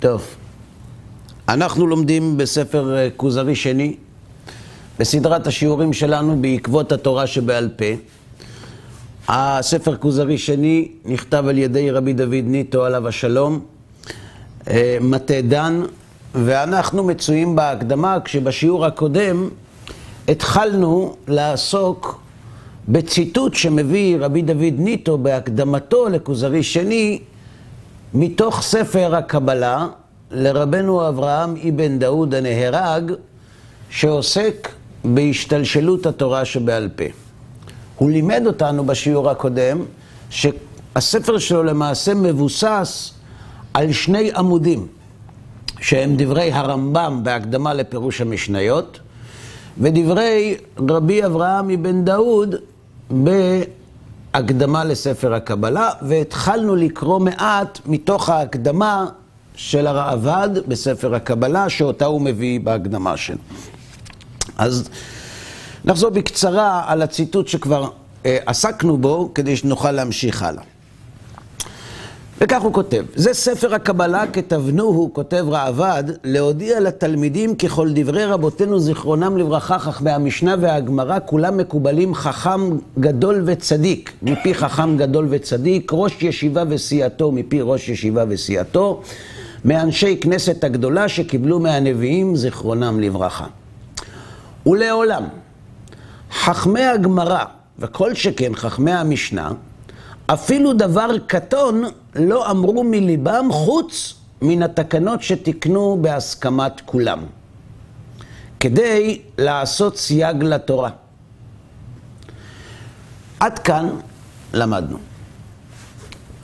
טוב, אנחנו לומדים בספר אה, כוזרי שני, בסדרת השיעורים שלנו בעקבות התורה שבעל פה. הספר כוזרי שני נכתב על ידי רבי דוד ניטו עליו השלום, אה, מטה דן, ואנחנו מצויים בהקדמה כשבשיעור הקודם התחלנו לעסוק בציטוט שמביא רבי דוד ניטו בהקדמתו לכוזרי שני מתוך ספר הקבלה לרבנו אברהם אבן דאוד הנהרג שעוסק בהשתלשלות התורה שבעל פה. הוא לימד אותנו בשיעור הקודם שהספר שלו למעשה מבוסס על שני עמודים שהם דברי הרמב"ם בהקדמה לפירוש המשניות ודברי רבי אברהם אבן דאוד בהקדמה לספר הקבלה, והתחלנו לקרוא מעט מתוך ההקדמה של הראב"ד בספר הקבלה, שאותה הוא מביא בהקדמה שלו. אז נחזור בקצרה על הציטוט שכבר אה, עסקנו בו, כדי שנוכל להמשיך הלאה. וכך הוא כותב, זה ספר הקבלה כתבנוהו, כותב ראב"ד, להודיע לתלמידים ככל דברי רבותינו זיכרונם לברכה, חכמי המשנה והגמרא, כולם מקובלים חכם גדול וצדיק, מפי חכם גדול וצדיק, ראש ישיבה וסיעתו מפי ראש ישיבה וסיעתו, מאנשי כנסת הגדולה שקיבלו מהנביאים זיכרונם לברכה. ולעולם, חכמי הגמרא, וכל שכן חכמי המשנה, אפילו דבר קטון לא אמרו מליבם חוץ מן התקנות שתיקנו בהסכמת כולם, כדי לעשות סייג לתורה. עד כאן למדנו.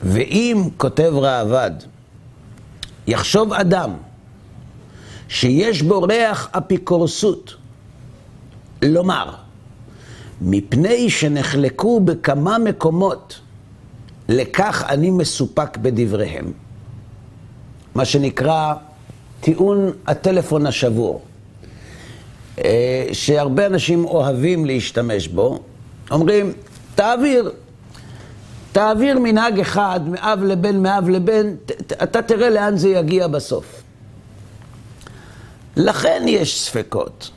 ואם, כותב ראב"ד, יחשוב אדם שיש בו ריח אפיקורסות, לומר, מפני שנחלקו בכמה מקומות לכך אני מסופק בדבריהם. מה שנקרא טיעון הטלפון השבור, אה, שהרבה אנשים אוהבים להשתמש בו, אומרים, תעביר, תעביר מנהג אחד מאב לבן, מאב לבן, אתה תראה לאן זה יגיע בסוף. לכן יש ספקות.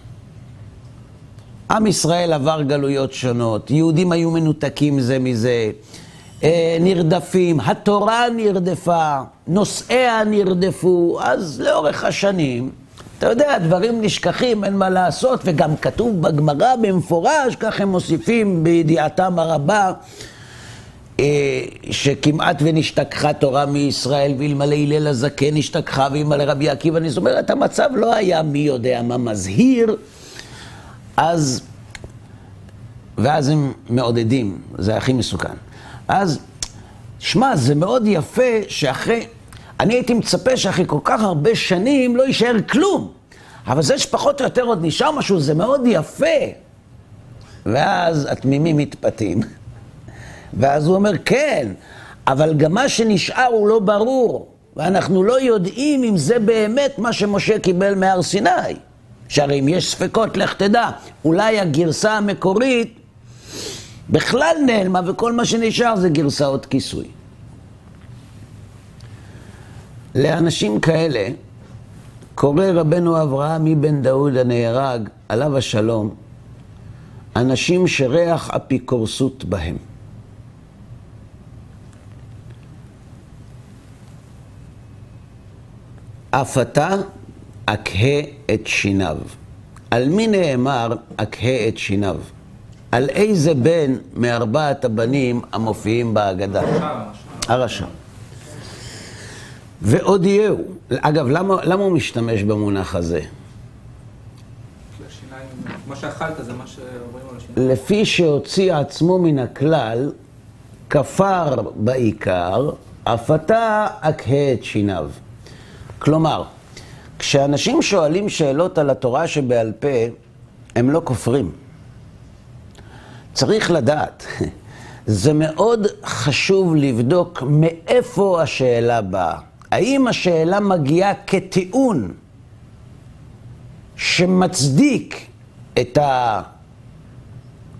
עם ישראל עבר גלויות שונות, יהודים היו מנותקים זה מזה, נרדפים, התורה נרדפה, נושאיה נרדפו, אז לאורך השנים, אתה יודע, דברים נשכחים, אין מה לעשות, וגם כתוב בגמרא במפורש, כך הם מוסיפים בידיעתם הרבה, אה, שכמעט ונשתכחה תורה מישראל, ואלמלא הלל הזקן נשתכחה, ואלמלא רבי עקיבא, זאת אומרת, המצב לא היה מי יודע מה מזהיר, אז, ואז הם מעודדים, זה הכי מסוכן. אז, שמע, זה מאוד יפה שאחרי, אני הייתי מצפה שאחרי כל כך הרבה שנים לא יישאר כלום. אבל זה שפחות או יותר עוד נשאר משהו, זה מאוד יפה. ואז התמימים מתפתים. ואז הוא אומר, כן, אבל גם מה שנשאר הוא לא ברור. ואנחנו לא יודעים אם זה באמת מה שמשה קיבל מהר סיני. שהרי אם יש ספקות, לך תדע. אולי הגרסה המקורית בכלל נעלמה, וכל מה שנשאר זה גרסאות כיסוי. לאנשים כאלה קורא רבנו אברהם מבן דאוד הנהרג, עליו השלום, אנשים שריח אפיקורסות בהם. אף אתה אכהה את שיניו. על מי נאמר אכהה את שיניו? על איזה בן מארבעת הבנים המופיעים בהגדה? הרשע. ועוד יהיו. אגב, למה, למה הוא משתמש במונח הזה? מה שאכלת זה מה שאומרים על השיניים. לפי שהוציא עצמו מן הכלל, כפר בעיקר, אף אתה אכהה את שיניו. כלומר, כשאנשים שואלים שאלות על התורה שבעל פה, הם לא כופרים. צריך לדעת, זה מאוד חשוב לבדוק מאיפה השאלה באה. האם השאלה מגיעה כטיעון שמצדיק את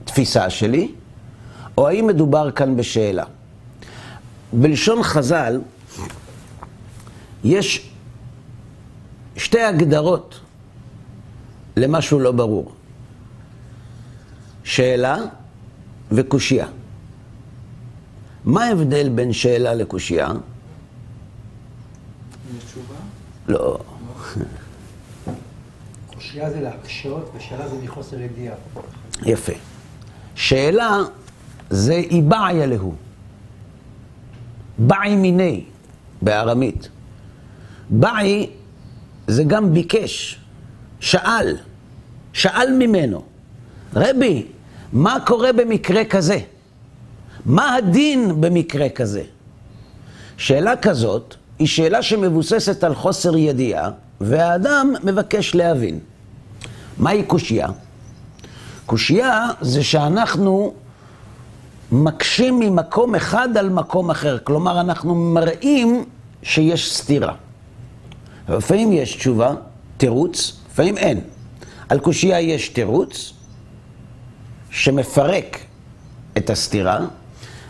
התפיסה שלי, או האם מדובר כאן בשאלה? בלשון חז"ל, יש שתי הגדרות למשהו לא ברור. שאלה וקושייה. מה ההבדל בין שאלה לקושייה? תשובה? לא. קושייה זה להקשות, ושאלה זה מחוסר ידיעה. יפה. שאלה זה איבעיה להו. בעי מיני בארמית. בעי זה גם ביקש, שאל, שאל ממנו. רבי, מה קורה במקרה כזה? מה הדין במקרה כזה? שאלה כזאת היא שאלה שמבוססת על חוסר ידיעה, והאדם מבקש להבין. מהי קושייה? קושייה זה שאנחנו מקשים ממקום אחד על מקום אחר. כלומר, אנחנו מראים שיש סתירה. לפעמים יש תשובה, תירוץ, לפעמים אין. על קושייה יש תירוץ שמפרק את הסתירה,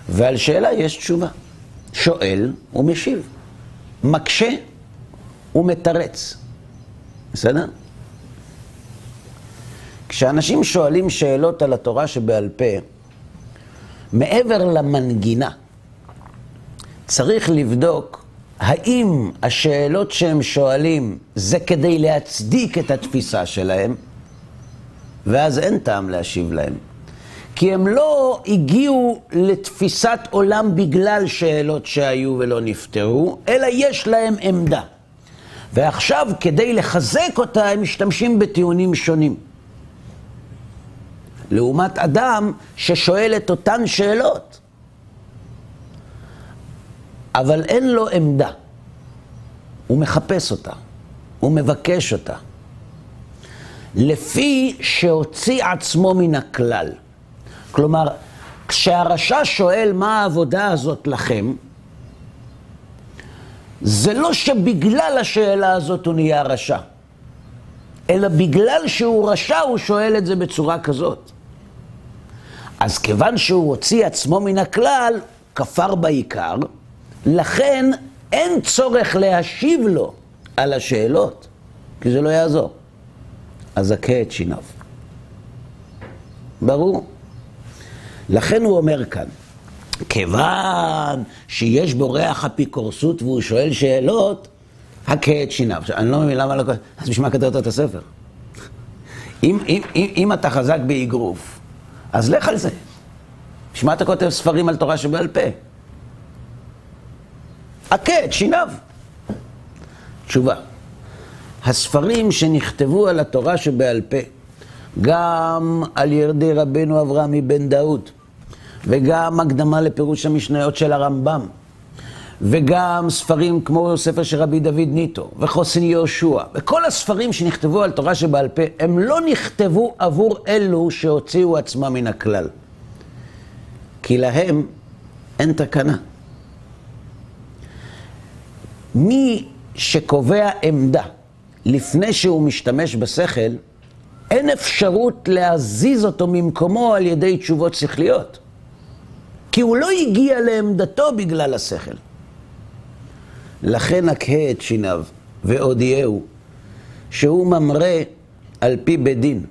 ועל שאלה יש תשובה. שואל ומשיב. מקשה ומתרץ. בסדר? כשאנשים שואלים שאלות על התורה שבעל פה, מעבר למנגינה, צריך לבדוק האם השאלות שהם שואלים זה כדי להצדיק את התפיסה שלהם, ואז אין טעם להשיב להם. כי הם לא הגיעו לתפיסת עולם בגלל שאלות שהיו ולא נפתרו, אלא יש להם עמדה. ועכשיו, כדי לחזק אותה, הם משתמשים בטיעונים שונים. לעומת אדם ששואל את אותן שאלות, אבל אין לו עמדה. הוא מחפש אותה, הוא מבקש אותה. לפי שהוציא עצמו מן הכלל. כלומר, כשהרשע שואל מה העבודה הזאת לכם, זה לא שבגלל השאלה הזאת הוא נהיה רשע, אלא בגלל שהוא רשע הוא שואל את זה בצורה כזאת. אז כיוון שהוא הוציא עצמו מן הכלל, כפר בעיקר, לכן אין צורך להשיב לו על השאלות, כי זה לא יעזור. אז הכה את שיניו. ברור. לכן הוא אומר כאן, כיוון שיש בו ריח אפיקורסות והוא שואל שאלות, הכה את שיניו. עכשיו, אני לא מבין למה לא... אז בשביל מה כתבת את הספר? אם, אם, אם, אם אתה חזק באגרוף, אז לך על זה. בשביל מה אתה כותב ספרים על תורה שבעל פה? הכה את שיניו. תשובה, הספרים שנכתבו על התורה שבעל פה, גם על ירדי רבנו אברהם מבן דאוד, וגם הקדמה לפירוש המשניות של הרמב"ם, וגם ספרים כמו ספר של רבי דוד ניטו, וחוסן יהושע, וכל הספרים שנכתבו על תורה שבעל פה, הם לא נכתבו עבור אלו שהוציאו עצמם מן הכלל. כי להם אין תקנה. מי שקובע עמדה לפני שהוא משתמש בשכל, אין אפשרות להזיז אותו ממקומו על ידי תשובות שכליות. כי הוא לא הגיע לעמדתו בגלל השכל. לכן אקהה את שיניו והודיעהו שהוא ממרה על פי בית דין.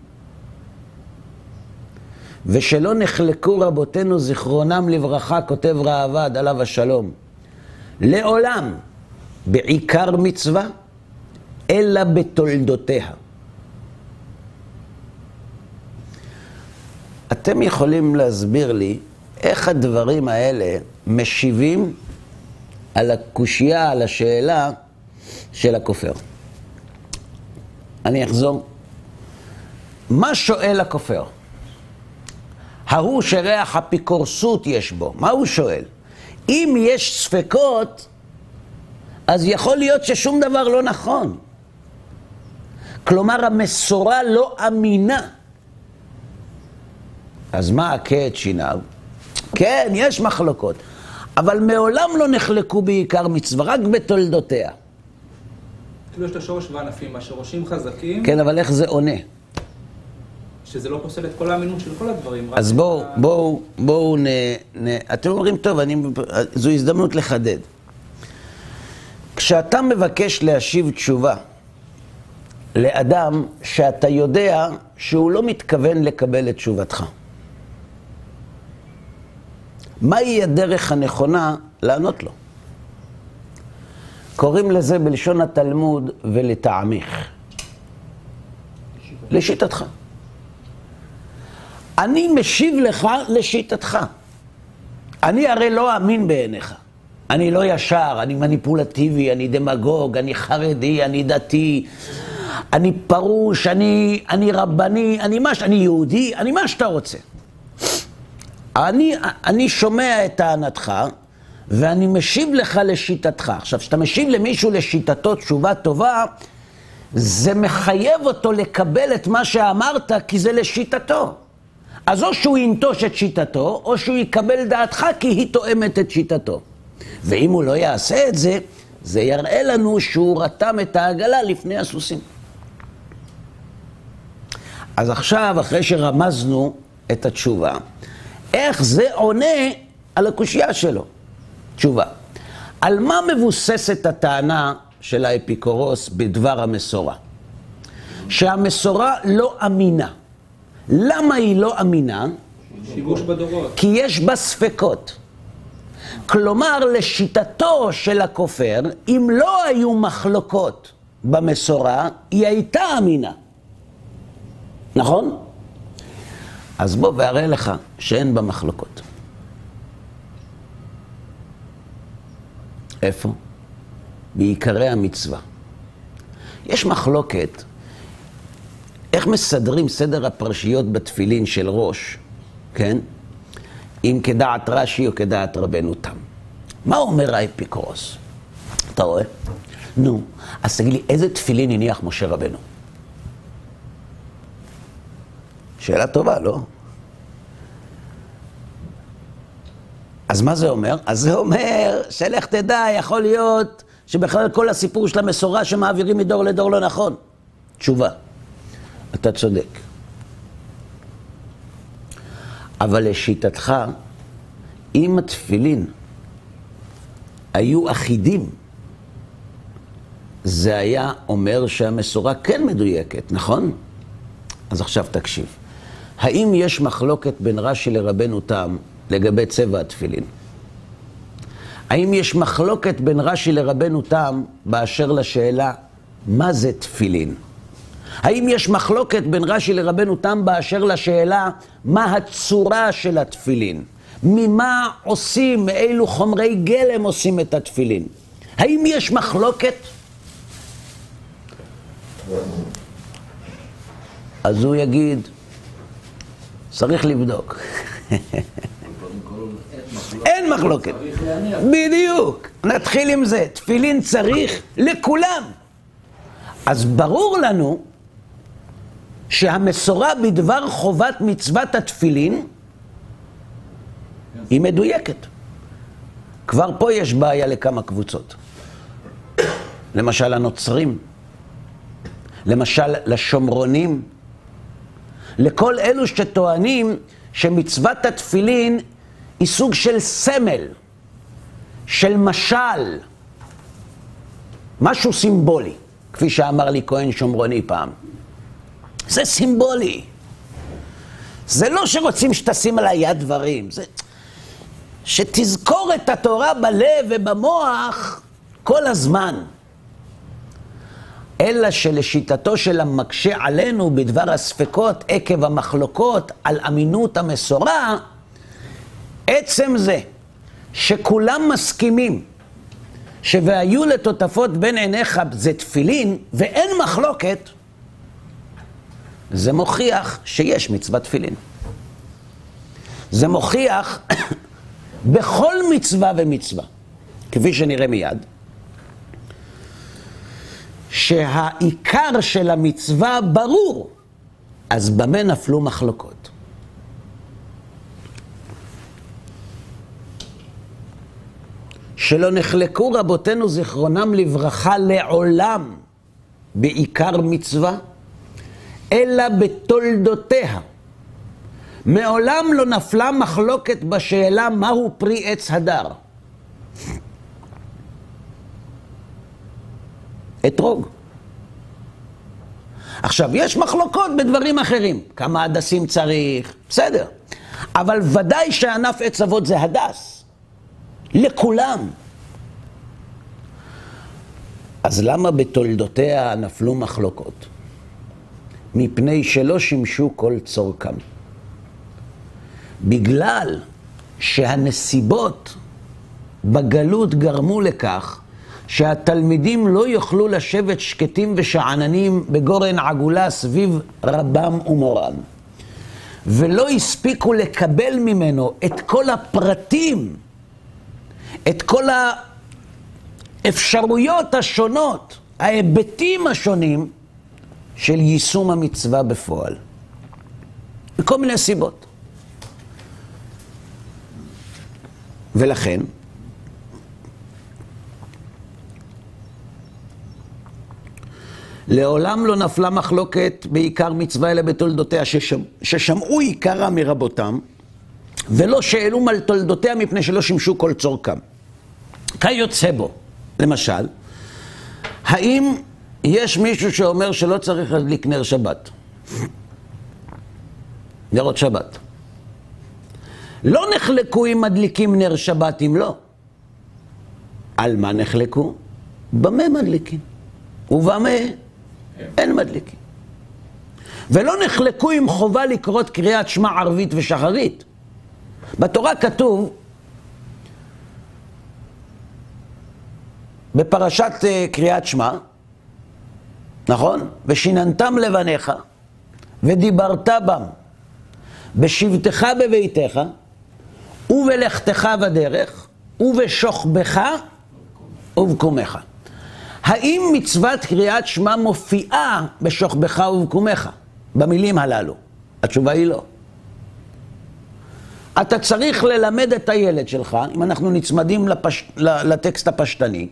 ושלא נחלקו רבותינו זיכרונם לברכה, כותב ראב"ד עליו השלום, לעולם בעיקר מצווה, אלא בתולדותיה. אתם יכולים להסביר לי איך הדברים האלה משיבים על הקושייה, על השאלה של הכופר. אני אחזור. מה שואל הכופר? ההוא שריח אפיקורסות יש בו, מה הוא שואל? אם יש ספקות, אז יכול להיות ששום דבר לא נכון. כלומר, המסורה לא אמינה. אז מה הכה את שיניו? כן, יש מחלוקות, אבל מעולם לא נחלקו בעיקר מצווה, רק בתולדותיה. כאילו יש את השורש וענפים, השורשים חזקים, כן, אבל איך זה עונה? שזה לא פוסל את כל האמינות של כל הדברים. אז בואו, ה- בואו, בואו נ... נ... אתם אומרים, טוב, אני... זו הזדמנות לחדד. כשאתה מבקש להשיב תשובה לאדם שאתה יודע שהוא לא מתכוון לקבל את תשובתך? מהי הדרך הנכונה לענות לו? קוראים לזה בלשון התלמוד ולטעמך. לשיטתך. אני משיב לך לשיטתך. אני הרי לא אמין בעיניך. אני לא ישר, אני מניפולטיבי, אני דמגוג, אני חרדי, אני דתי, אני פרוש, אני, אני רבני, אני מה, אני יהודי, אני מה שאתה רוצה. אני, אני שומע את טענתך, ואני משיב לך לשיטתך. עכשיו, כשאתה משיב למישהו לשיטתו תשובה טובה, זה מחייב אותו לקבל את מה שאמרת, כי זה לשיטתו. אז או שהוא ינטוש את שיטתו, או שהוא יקבל דעתך כי היא תואמת את שיטתו. ואם הוא לא יעשה את זה, זה יראה לנו שהוא רתם את העגלה לפני הסוסים. אז עכשיו, אחרי שרמזנו את התשובה, איך זה עונה על הקושייה שלו? תשובה. על מה מבוססת הטענה של האפיקורוס בדבר המסורה? שהמסורה לא אמינה. למה היא לא אמינה? שיבוש בדורות. כי יש בה ספקות. כלומר, לשיטתו של הכופר, אם לא היו מחלוקות במסורה, היא הייתה אמינה. נכון? אז בוא ואראה לך שאין בה מחלוקות. איפה? בעיקרי המצווה. יש מחלוקת איך מסדרים סדר הפרשיות בתפילין של ראש, כן? אם כדעת רש"י או כדעת רבנו תם. מה אומר האפיקורוס? אתה רואה? נו, אז תגיד לי, איזה תפילין הניח משה רבנו? שאלה טובה, לא? אז מה זה אומר? אז זה אומר שלך תדע, יכול להיות שבכלל כל הסיפור של המסורה שמעבירים מדור לדור לא נכון. תשובה, אתה צודק. אבל לשיטתך, אם התפילין היו אחידים, זה היה אומר שהמסורה כן מדויקת, נכון? אז עכשיו תקשיב. האם יש מחלוקת בין רש"י לרבנו תם לגבי צבע התפילין? האם יש מחלוקת בין רש"י לרבנו תם באשר לשאלה מה זה תפילין? האם יש מחלוקת בין רש"י לרבנו תם באשר לשאלה מה הצורה של התפילין? ממה עושים, מאילו חומרי גלם עושים את התפילין? האם יש מחלוקת? אז הוא יגיד, צריך לבדוק. אין מחלוקת. בדיוק. נתחיל עם זה. תפילין צריך לכולם. אז ברור לנו שהמסורה בדבר חובת מצוות התפילין היא מדויקת. כבר פה יש בעיה לכמה קבוצות. למשל הנוצרים, למשל לשומרונים, לכל אלו שטוענים שמצוות התפילין היא סוג של סמל, של משל, משהו סימבולי, כפי שאמר לי כהן שומרוני פעם. זה סימבולי. זה לא שרוצים שתשים על היד דברים, זה שתזכור את התורה בלב ובמוח כל הזמן. אלא שלשיטתו של המקשה עלינו בדבר הספקות עקב המחלוקות על אמינות המסורה, עצם זה שכולם מסכימים ש"והיו לטוטפות בין עיניך" זה תפילין, ואין מחלוקת, זה מוכיח שיש מצוות תפילין. זה מוכיח בכל מצווה ומצווה, כפי שנראה מיד, שהעיקר של המצווה ברור, אז במה נפלו מחלוקות? שלא נחלקו רבותינו זיכרונם לברכה לעולם בעיקר מצווה, אלא בתולדותיה. מעולם לא נפלה מחלוקת בשאלה מהו פרי עץ הדר. אתרוג. עכשיו, יש מחלוקות בדברים אחרים. כמה הדסים צריך, בסדר. אבל ודאי שענף עץ אבות זה הדס. לכולם. אז למה בתולדותיה נפלו מחלוקות? מפני שלא שימשו כל צורכם. בגלל שהנסיבות בגלות גרמו לכך שהתלמידים לא יוכלו לשבת שקטים ושאננים בגורן עגולה סביב רבם ומורם. ולא הספיקו לקבל ממנו את כל הפרטים, את כל האפשרויות השונות, ההיבטים השונים של יישום המצווה בפועל. מכל מיני סיבות. ולכן, לעולם לא נפלה מחלוקת בעיקר מצווה אלא בתולדותיה, ששמ, ששמעו עיקרה מרבותם, ולא שאלום על תולדותיה מפני שלא שימשו כל צורכם. כיוצא בו, למשל, האם יש מישהו שאומר שלא צריך להדליק נר שבת? נרות שבת. לא נחלקו אם מדליקים נר שבת אם לא. על מה נחלקו? במה מדליקים. ובמה אין מדליקים. ולא נחלקו עם חובה לקרות קריאת שמע ערבית ושחרית. בתורה כתוב, בפרשת uh, קריאת שמע, נכון? ושיננתם לבניך, ודיברת בם, בשבתך בביתך, ובלכתך בדרך, ובשוכבך ובקומך. האם מצוות קריאת שמע מופיעה בשוכבך ובקומך, במילים הללו? התשובה היא לא. אתה צריך ללמד את הילד שלך, אם אנחנו נצמדים לפש... לטקסט הפשטני,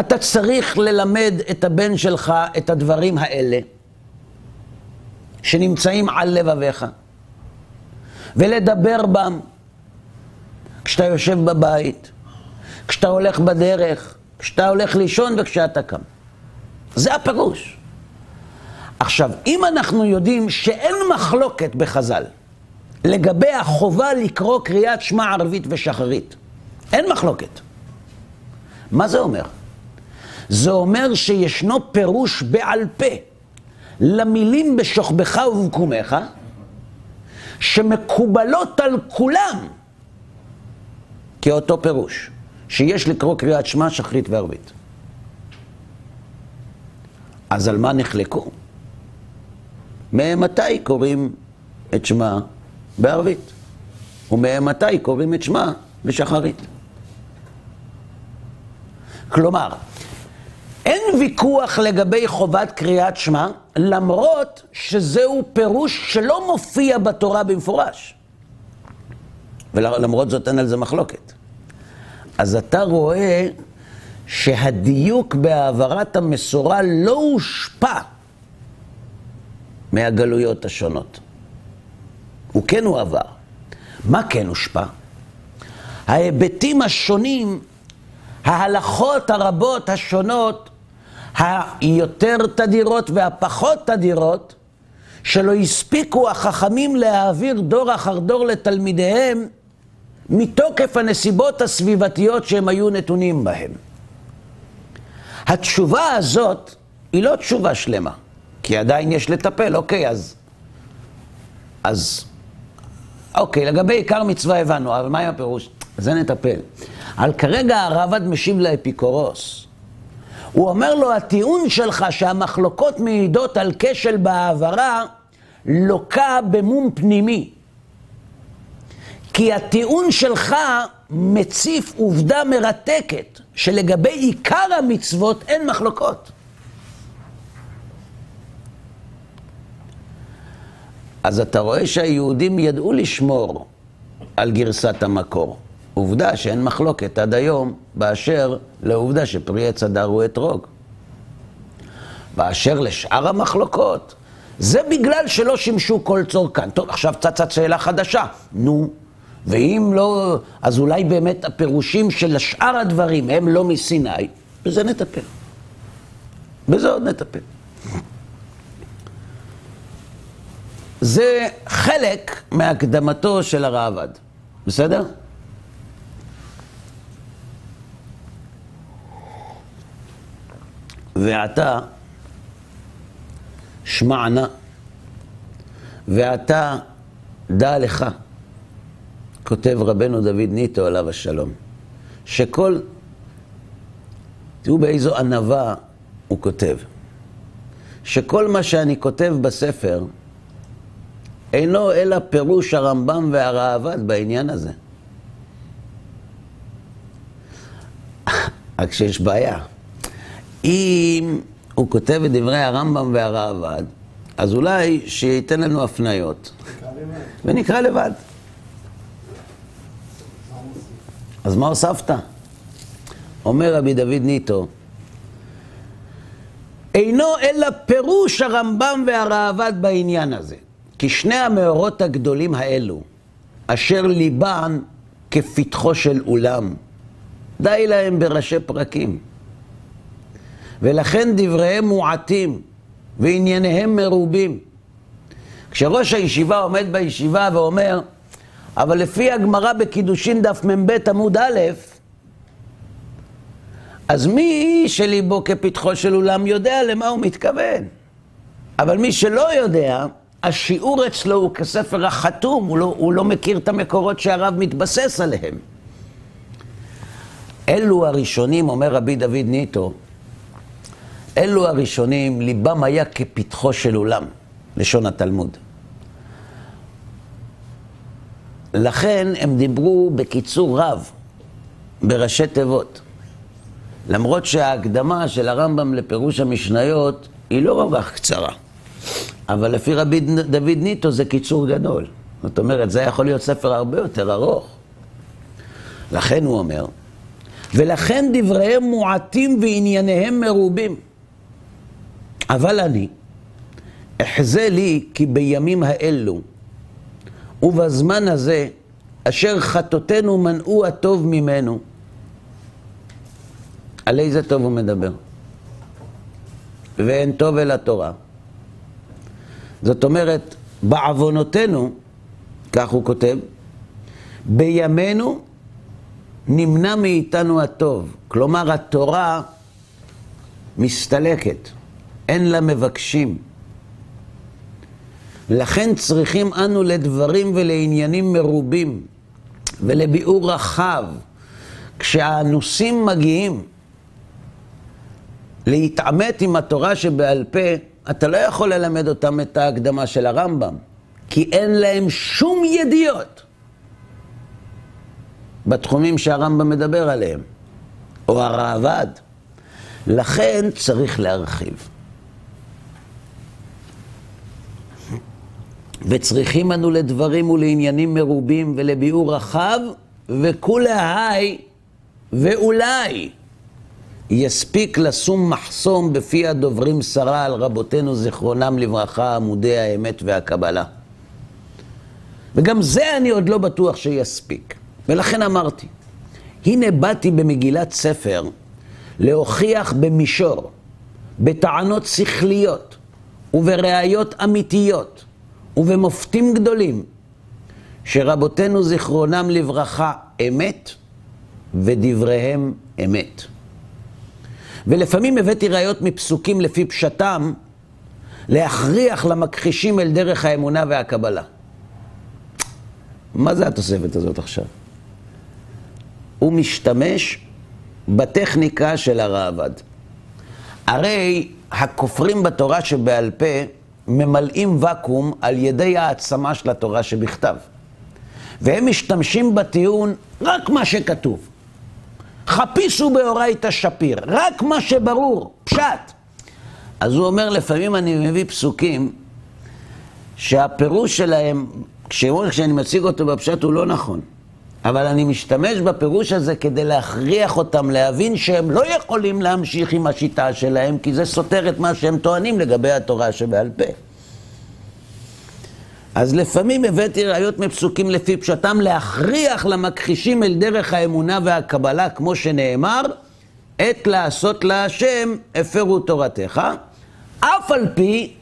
אתה צריך ללמד את הבן שלך את הדברים האלה, שנמצאים על לבביך, ולדבר בם כשאתה יושב בבית, כשאתה הולך בדרך, כשאתה הולך לישון וכשאתה קם. זה הפירוש. עכשיו, אם אנחנו יודעים שאין מחלוקת בחז"ל לגבי החובה לקרוא קריאת שמע ערבית ושחרית, אין מחלוקת. מה זה אומר? זה אומר שישנו פירוש בעל פה למילים בשוכבך ובקומך, שמקובלות על כולם כאותו פירוש. שיש לקרוא קריאת שמע, שחרית וערבית. אז על מה נחלקו? ממתי קוראים את שמע בערבית? וממתי קוראים את שמע בשחרית? כלומר, אין ויכוח לגבי חובת קריאת שמע, למרות שזהו פירוש שלא מופיע בתורה במפורש. ולמרות זאת אין על זה מחלוקת. אז אתה רואה שהדיוק בהעברת המסורה לא הושפע מהגלויות השונות. הוא כן הועבר. מה כן הושפע? ההיבטים השונים, ההלכות הרבות השונות, היותר תדירות והפחות תדירות, שלא הספיקו החכמים להעביר דור אחר דור לתלמידיהם, מתוקף הנסיבות הסביבתיות שהם היו נתונים בהן. התשובה הזאת היא לא תשובה שלמה, כי עדיין יש לטפל, אוקיי, אז... אז... אוקיי, לגבי עיקר מצווה הבנו, אבל מה עם הפירוש? זה נטפל. אבל כרגע הרב"ד משיב לאפיקורוס. הוא אומר לו, הטיעון שלך שהמחלוקות מעידות על כשל בהעברה, לוקה במום פנימי. כי הטיעון שלך מציף עובדה מרתקת, שלגבי עיקר המצוות אין מחלוקות. אז אתה רואה שהיהודים ידעו לשמור על גרסת המקור. עובדה שאין מחלוקת עד היום באשר לעובדה שפרי עץ הדר הוא אתרוג. באשר לשאר המחלוקות, זה בגלל שלא שימשו כל צורכן. טוב, עכשיו צצת שאלה חדשה. נו, ואם לא, אז אולי באמת הפירושים של שאר הדברים הם לא מסיני, בזה נטפל. בזה עוד נטפל. זה חלק מהקדמתו של הראב"ד, בסדר? ועתה שמע נא, ועתה דע לך, כותב רבנו דוד ניטו עליו השלום, שכל, תראו באיזו ענווה הוא כותב, שכל מה שאני כותב בספר אינו אלא פירוש הרמב"ם והראב"ד בעניין הזה. רק שיש בעיה. אם הוא כותב את דברי הרמב"ם והראב"ד, אז אולי שייתן לנו הפניות, ונקרא לבד. אז מה הוספת? אומר רבי דוד ניטו, אינו אלא פירוש הרמב"ם והראב"ד בעניין הזה. כי שני המאורות הגדולים האלו, אשר ליבן כפתחו של אולם, די להם בראשי פרקים. ולכן דבריהם מועטים וענייניהם מרובים. כשראש הישיבה עומד בישיבה ואומר, אבל לפי הגמרא בקידושין דף מ"ב עמוד א', אז מי שליבו כפתחו של אולם יודע למה הוא מתכוון. אבל מי שלא יודע, השיעור אצלו הוא כספר החתום, הוא לא, הוא לא מכיר את המקורות שהרב מתבסס עליהם. אלו הראשונים, אומר רבי דוד ניטו, אלו הראשונים, ליבם היה כפתחו של אולם, לשון התלמוד. לכן הם דיברו בקיצור רב, בראשי תיבות. למרות שההקדמה של הרמב"ם לפירוש המשניות היא לא כל כך קצרה. אבל לפי רבי דוד ניטו זה קיצור גדול. זאת אומרת, זה יכול להיות ספר הרבה יותר ארוך. לכן הוא אומר, ולכן דבריהם מועטים וענייניהם מרובים. אבל אני, אחזה לי כי בימים האלו ובזמן הזה, אשר חטאותינו מנעו הטוב ממנו, על איזה טוב הוא מדבר? ואין טוב אל התורה. זאת אומרת, בעוונותינו, כך הוא כותב, בימינו נמנע מאיתנו הטוב. כלומר, התורה מסתלקת, אין לה מבקשים. לכן צריכים אנו לדברים ולעניינים מרובים ולביאור רחב. כשהאנוסים מגיעים להתעמת עם התורה שבעל פה, אתה לא יכול ללמד אותם את ההקדמה של הרמב"ם, כי אין להם שום ידיעות בתחומים שהרמב"ם מדבר עליהם, או הראב"ד. לכן צריך להרחיב. וצריכים אנו לדברים ולעניינים מרובים ולביאור רחב, וכולי ואולי יספיק לשום מחסום בפי הדוברים שרה על רבותינו זיכרונם לברכה, עמודי האמת והקבלה. וגם זה אני עוד לא בטוח שיספיק. ולכן אמרתי, הנה באתי במגילת ספר להוכיח במישור, בטענות שכליות ובראיות אמיתיות ובמופתים גדולים, שרבותינו זיכרונם לברכה אמת ודבריהם אמת. ולפעמים הבאתי ראיות מפסוקים לפי פשטם, להכריח למכחישים אל דרך האמונה והקבלה. מה זה התוספת הזאת עכשיו? הוא משתמש בטכניקה של הראב"ד. הרי הכופרים בתורה שבעל פה ממלאים ואקום על ידי העצמה של התורה שבכתב. והם משתמשים בטיעון רק מה שכתוב. חפישו באורייתא שפיר, רק מה שברור, פשט. אז הוא אומר, לפעמים אני מביא פסוקים שהפירוש שלהם, כשאני מציג אותו בפשט הוא לא נכון. אבל אני משתמש בפירוש הזה כדי להכריח אותם להבין שהם לא יכולים להמשיך עם השיטה שלהם, כי זה סותר את מה שהם טוענים לגבי התורה שבעל פה. אז לפעמים הבאתי ראיות מפסוקים לפי פשטם להכריח למכחישים אל דרך האמונה והקבלה, כמו שנאמר, עת לעשות להשם הפרו תורתך, אף על פי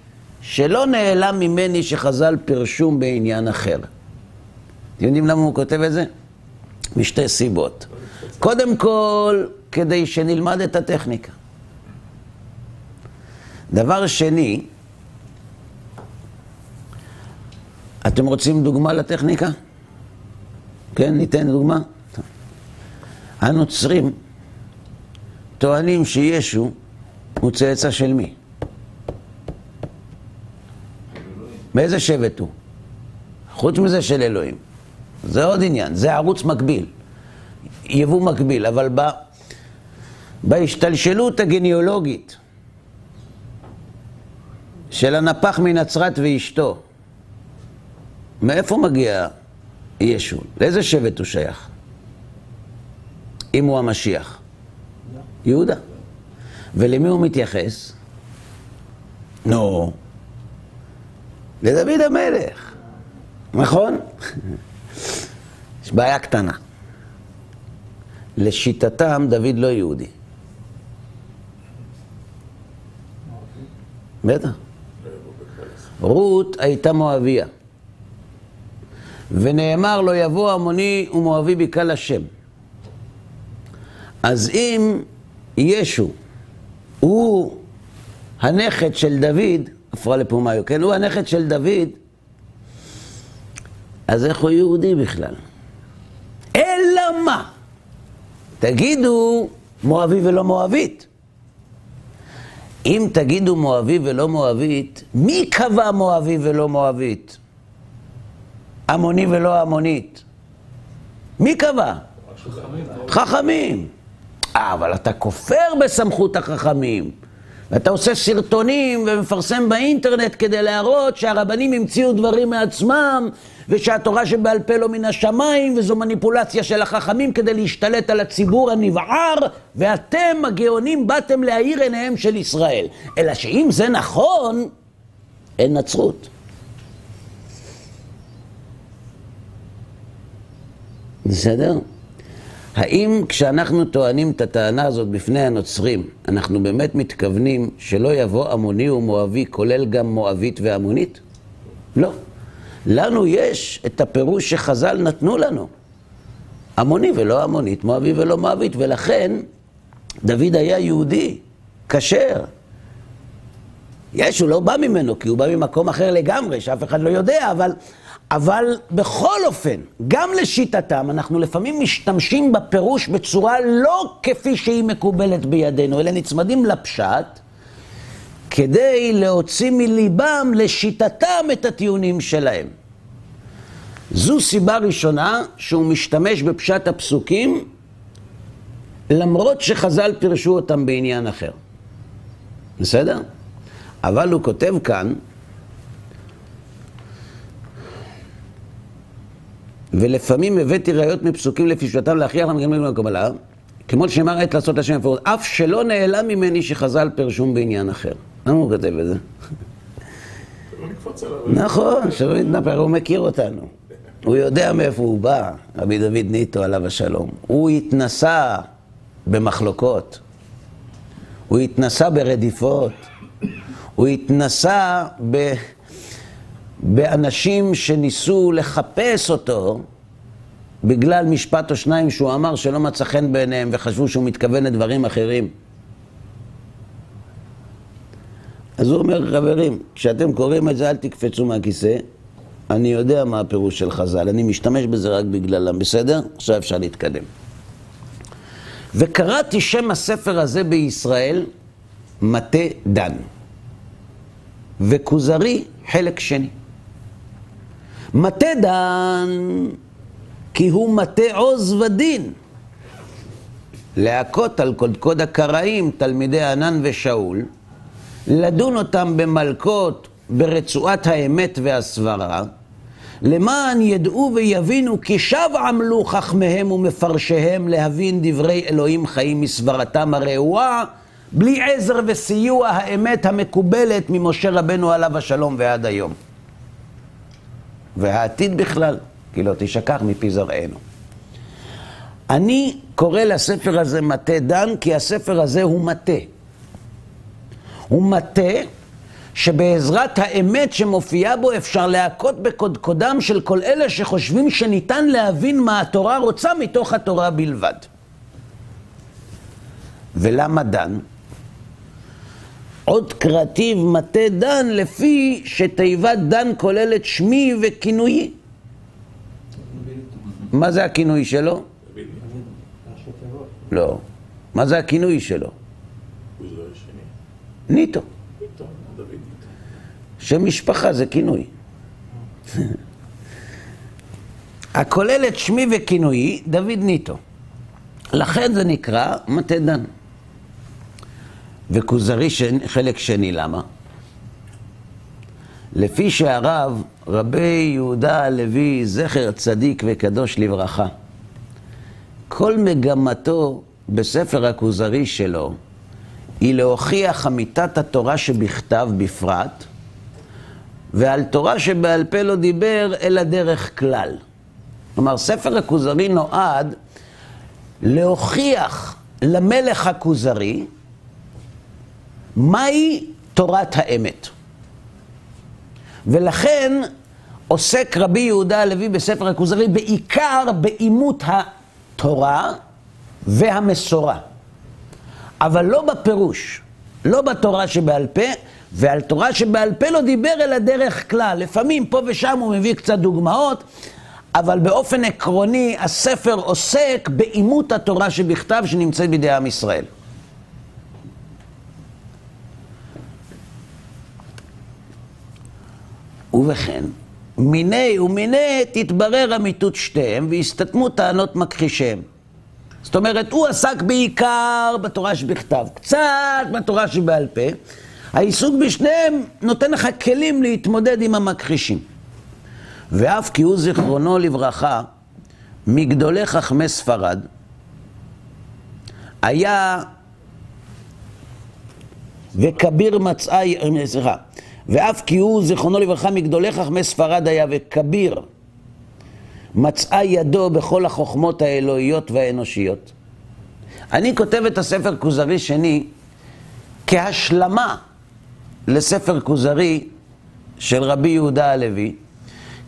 שלא נעלם ממני שחז"ל פירשום בעניין אחר. אתם יודעים למה הוא כותב את זה? משתי סיבות. קודם כל, כדי שנלמד את הטכניקה. דבר שני, אתם רוצים דוגמה לטכניקה? כן, ניתן דוגמה. הנוצרים טוענים שישו הוא צאצא של מי? מאיזה שבט הוא? חוץ מזה של אלוהים. זה עוד עניין, זה ערוץ מקביל, יבוא מקביל, אבל ב... בהשתלשלות הגניאולוגית של הנפח מנצרת ואשתו, מאיפה מגיע ישו? לאיזה שבט הוא שייך? אם הוא המשיח? יהודה. ולמי הוא מתייחס? נו, לדוד המלך, נכון? יש בעיה קטנה. לשיטתם דוד לא יהודי. בטח. רות הייתה מואביה. ונאמר לו יבוא עמוני ומואבי בקהל השם. אז אם ישו הוא הנכד של דוד, הפרעה לפומיו, כן? הוא הנכד של דוד, אז איך הוא יהודי בכלל? מה? תגידו מואבי ולא מואבית. אם תגידו מואבי ולא מואבית, מי קבע מואבי ולא מואבית? עמוני ולא עמונית. מי קבע? חכמים. אה, אבל אתה כופר בסמכות החכמים. ואתה עושה סרטונים ומפרסם באינטרנט כדי להראות שהרבנים המציאו דברים מעצמם ושהתורה שבעל פה לא מן השמיים וזו מניפולציה של החכמים כדי להשתלט על הציבור הנבער ואתם הגאונים באתם להאיר עיניהם של ישראל. אלא שאם זה נכון, אין נצרות. בסדר? האם כשאנחנו טוענים את הטענה הזאת בפני הנוצרים, אנחנו באמת מתכוונים שלא יבוא עמוני ומואבי, כולל גם מואבית ועמונית? לא. לנו יש את הפירוש שחז"ל נתנו לנו. עמוני ולא עמונית, מואבי ולא מואבית, ולכן דוד היה יהודי, כשר. יש, הוא לא בא ממנו, כי הוא בא ממקום אחר לגמרי, שאף אחד לא יודע, אבל אבל בכל אופן, גם לשיטתם, אנחנו לפעמים משתמשים בפירוש בצורה לא כפי שהיא מקובלת בידינו, אלא נצמדים לפשט, כדי להוציא מליבם לשיטתם את הטיעונים שלהם. זו סיבה ראשונה שהוא משתמש בפשט הפסוקים, למרות שחז"ל פירשו אותם בעניין אחר. בסדר? אבל הוא כותב כאן, ולפעמים הבאתי ראיות מפסוקים לפי שפטם להכריח למגמלים לקבלה, כמו שנאמר עת לעשות השם מפורט, אף שלא נעלם ממני שחז"ל פרשום בעניין אחר. למה הוא כותב את זה? נכון, שלא יתנפר, הוא מכיר אותנו. הוא יודע מאיפה הוא בא, רבי דוד ניטו עליו השלום. הוא התנסה במחלוקות, הוא התנסה ברדיפות, הוא התנסה ב... באנשים שניסו לחפש אותו בגלל משפט או שניים שהוא אמר שלא מצא חן בעיניהם וחשבו שהוא מתכוון לדברים אחרים. אז הוא אומר, חברים, כשאתם קוראים את זה אל תקפצו מהכיסא, אני יודע מה הפירוש של חז"ל, אני משתמש בזה רק בגללם, בסדר? עכשיו אפשר להתקדם. וקראתי שם הספר הזה בישראל, מטה דן, וכוזרי חלק שני. מטה דן, כי הוא מטה עוז ודין. להכות על קודקוד הקראים, תלמידי ענן ושאול, לדון אותם במלכות ברצועת האמת והסברה, למען ידעו ויבינו כי שב עמלו חכמיהם ומפרשיהם להבין דברי אלוהים חיים מסברתם הרעועה, בלי עזר וסיוע האמת המקובלת ממשה רבנו עליו השלום ועד היום. והעתיד בכלל, כי לא תשכח מפי זרענו. אני קורא לספר הזה מטה דן, כי הספר הזה הוא מטה. הוא מטה שבעזרת האמת שמופיעה בו אפשר להכות בקודקודם של כל אלה שחושבים שניתן להבין מה התורה רוצה מתוך התורה בלבד. ולמה דן? עוד קרטיב מטה דן לפי שתיבת דן כוללת שמי וכינויי. מה זה הכינוי שלו? לא. מה זה הכינוי שלו? ניטו. שם משפחה זה כינוי. הכולל את שמי וכינויי, דוד ניטו. לכן זה נקרא מטה דן. וכוזרי שני, חלק שני, למה? לפי שהרב רבי יהודה הלוי, זכר צדיק וקדוש לברכה, כל מגמתו בספר הכוזרי שלו היא להוכיח אמיתת התורה שבכתב בפרט, ועל תורה שבעל פה לא דיבר, אלא דרך כלל. כלומר, ספר הכוזרי נועד להוכיח למלך הכוזרי מהי תורת האמת. ולכן עוסק רבי יהודה הלוי בספר הכוזרי בעיקר באימות התורה והמסורה. אבל לא בפירוש, לא בתורה שבעל פה, ועל תורה שבעל פה לא דיבר אלא דרך כלל. לפעמים פה ושם הוא מביא קצת דוגמאות, אבל באופן עקרוני הספר עוסק באימות התורה שבכתב שנמצאת בידי עם ישראל. ובכן, מיני ומיני תתברר אמיתות שתיהם והסתתמו טענות מכחישיהם. זאת אומרת, הוא עסק בעיקר בתורה שבכתב, קצת בתורה שבעל פה. העיסוק בשניהם נותן לך כלים להתמודד עם המכחישים. ואף כי הוא זיכרונו לברכה, מגדולי חכמי ספרד, היה וכביר מצאה, סליחה, ואף כי הוא זיכרונו לברכה מגדולי חכמי ספרד היה וכביר מצאה ידו בכל החוכמות האלוהיות והאנושיות. אני כותב את הספר כוזרי שני כהשלמה לספר כוזרי של רבי יהודה הלוי,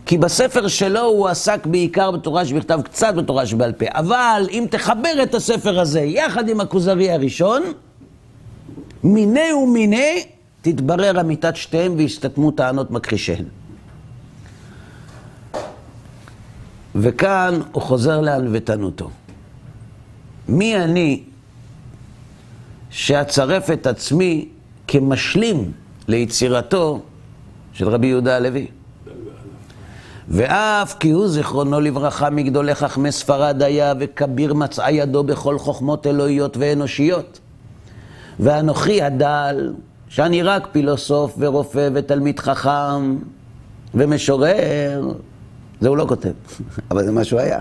כי בספר שלו הוא עסק בעיקר בתורה שבכתב, קצת בתורה שבעל פה. אבל אם תחבר את הספר הזה יחד עם הכוזרי הראשון, מיני ומיני תתברר אמיתת שתיהם ויסתתמו טענות מכחישיהן. וכאן הוא חוזר לענוותנותו. מי אני שאצרף את עצמי כמשלים ליצירתו של רבי יהודה הלוי? ואף כי הוא זיכרונו לברכה מגדולי חכמי ספרד היה וכביר מצאה ידו בכל חוכמות אלוהיות ואנושיות. ואנוכי הדל, שאני רק פילוסוף ורופא ותלמיד חכם ומשורר, זה הוא לא כותב, אבל זה מה שהוא היה.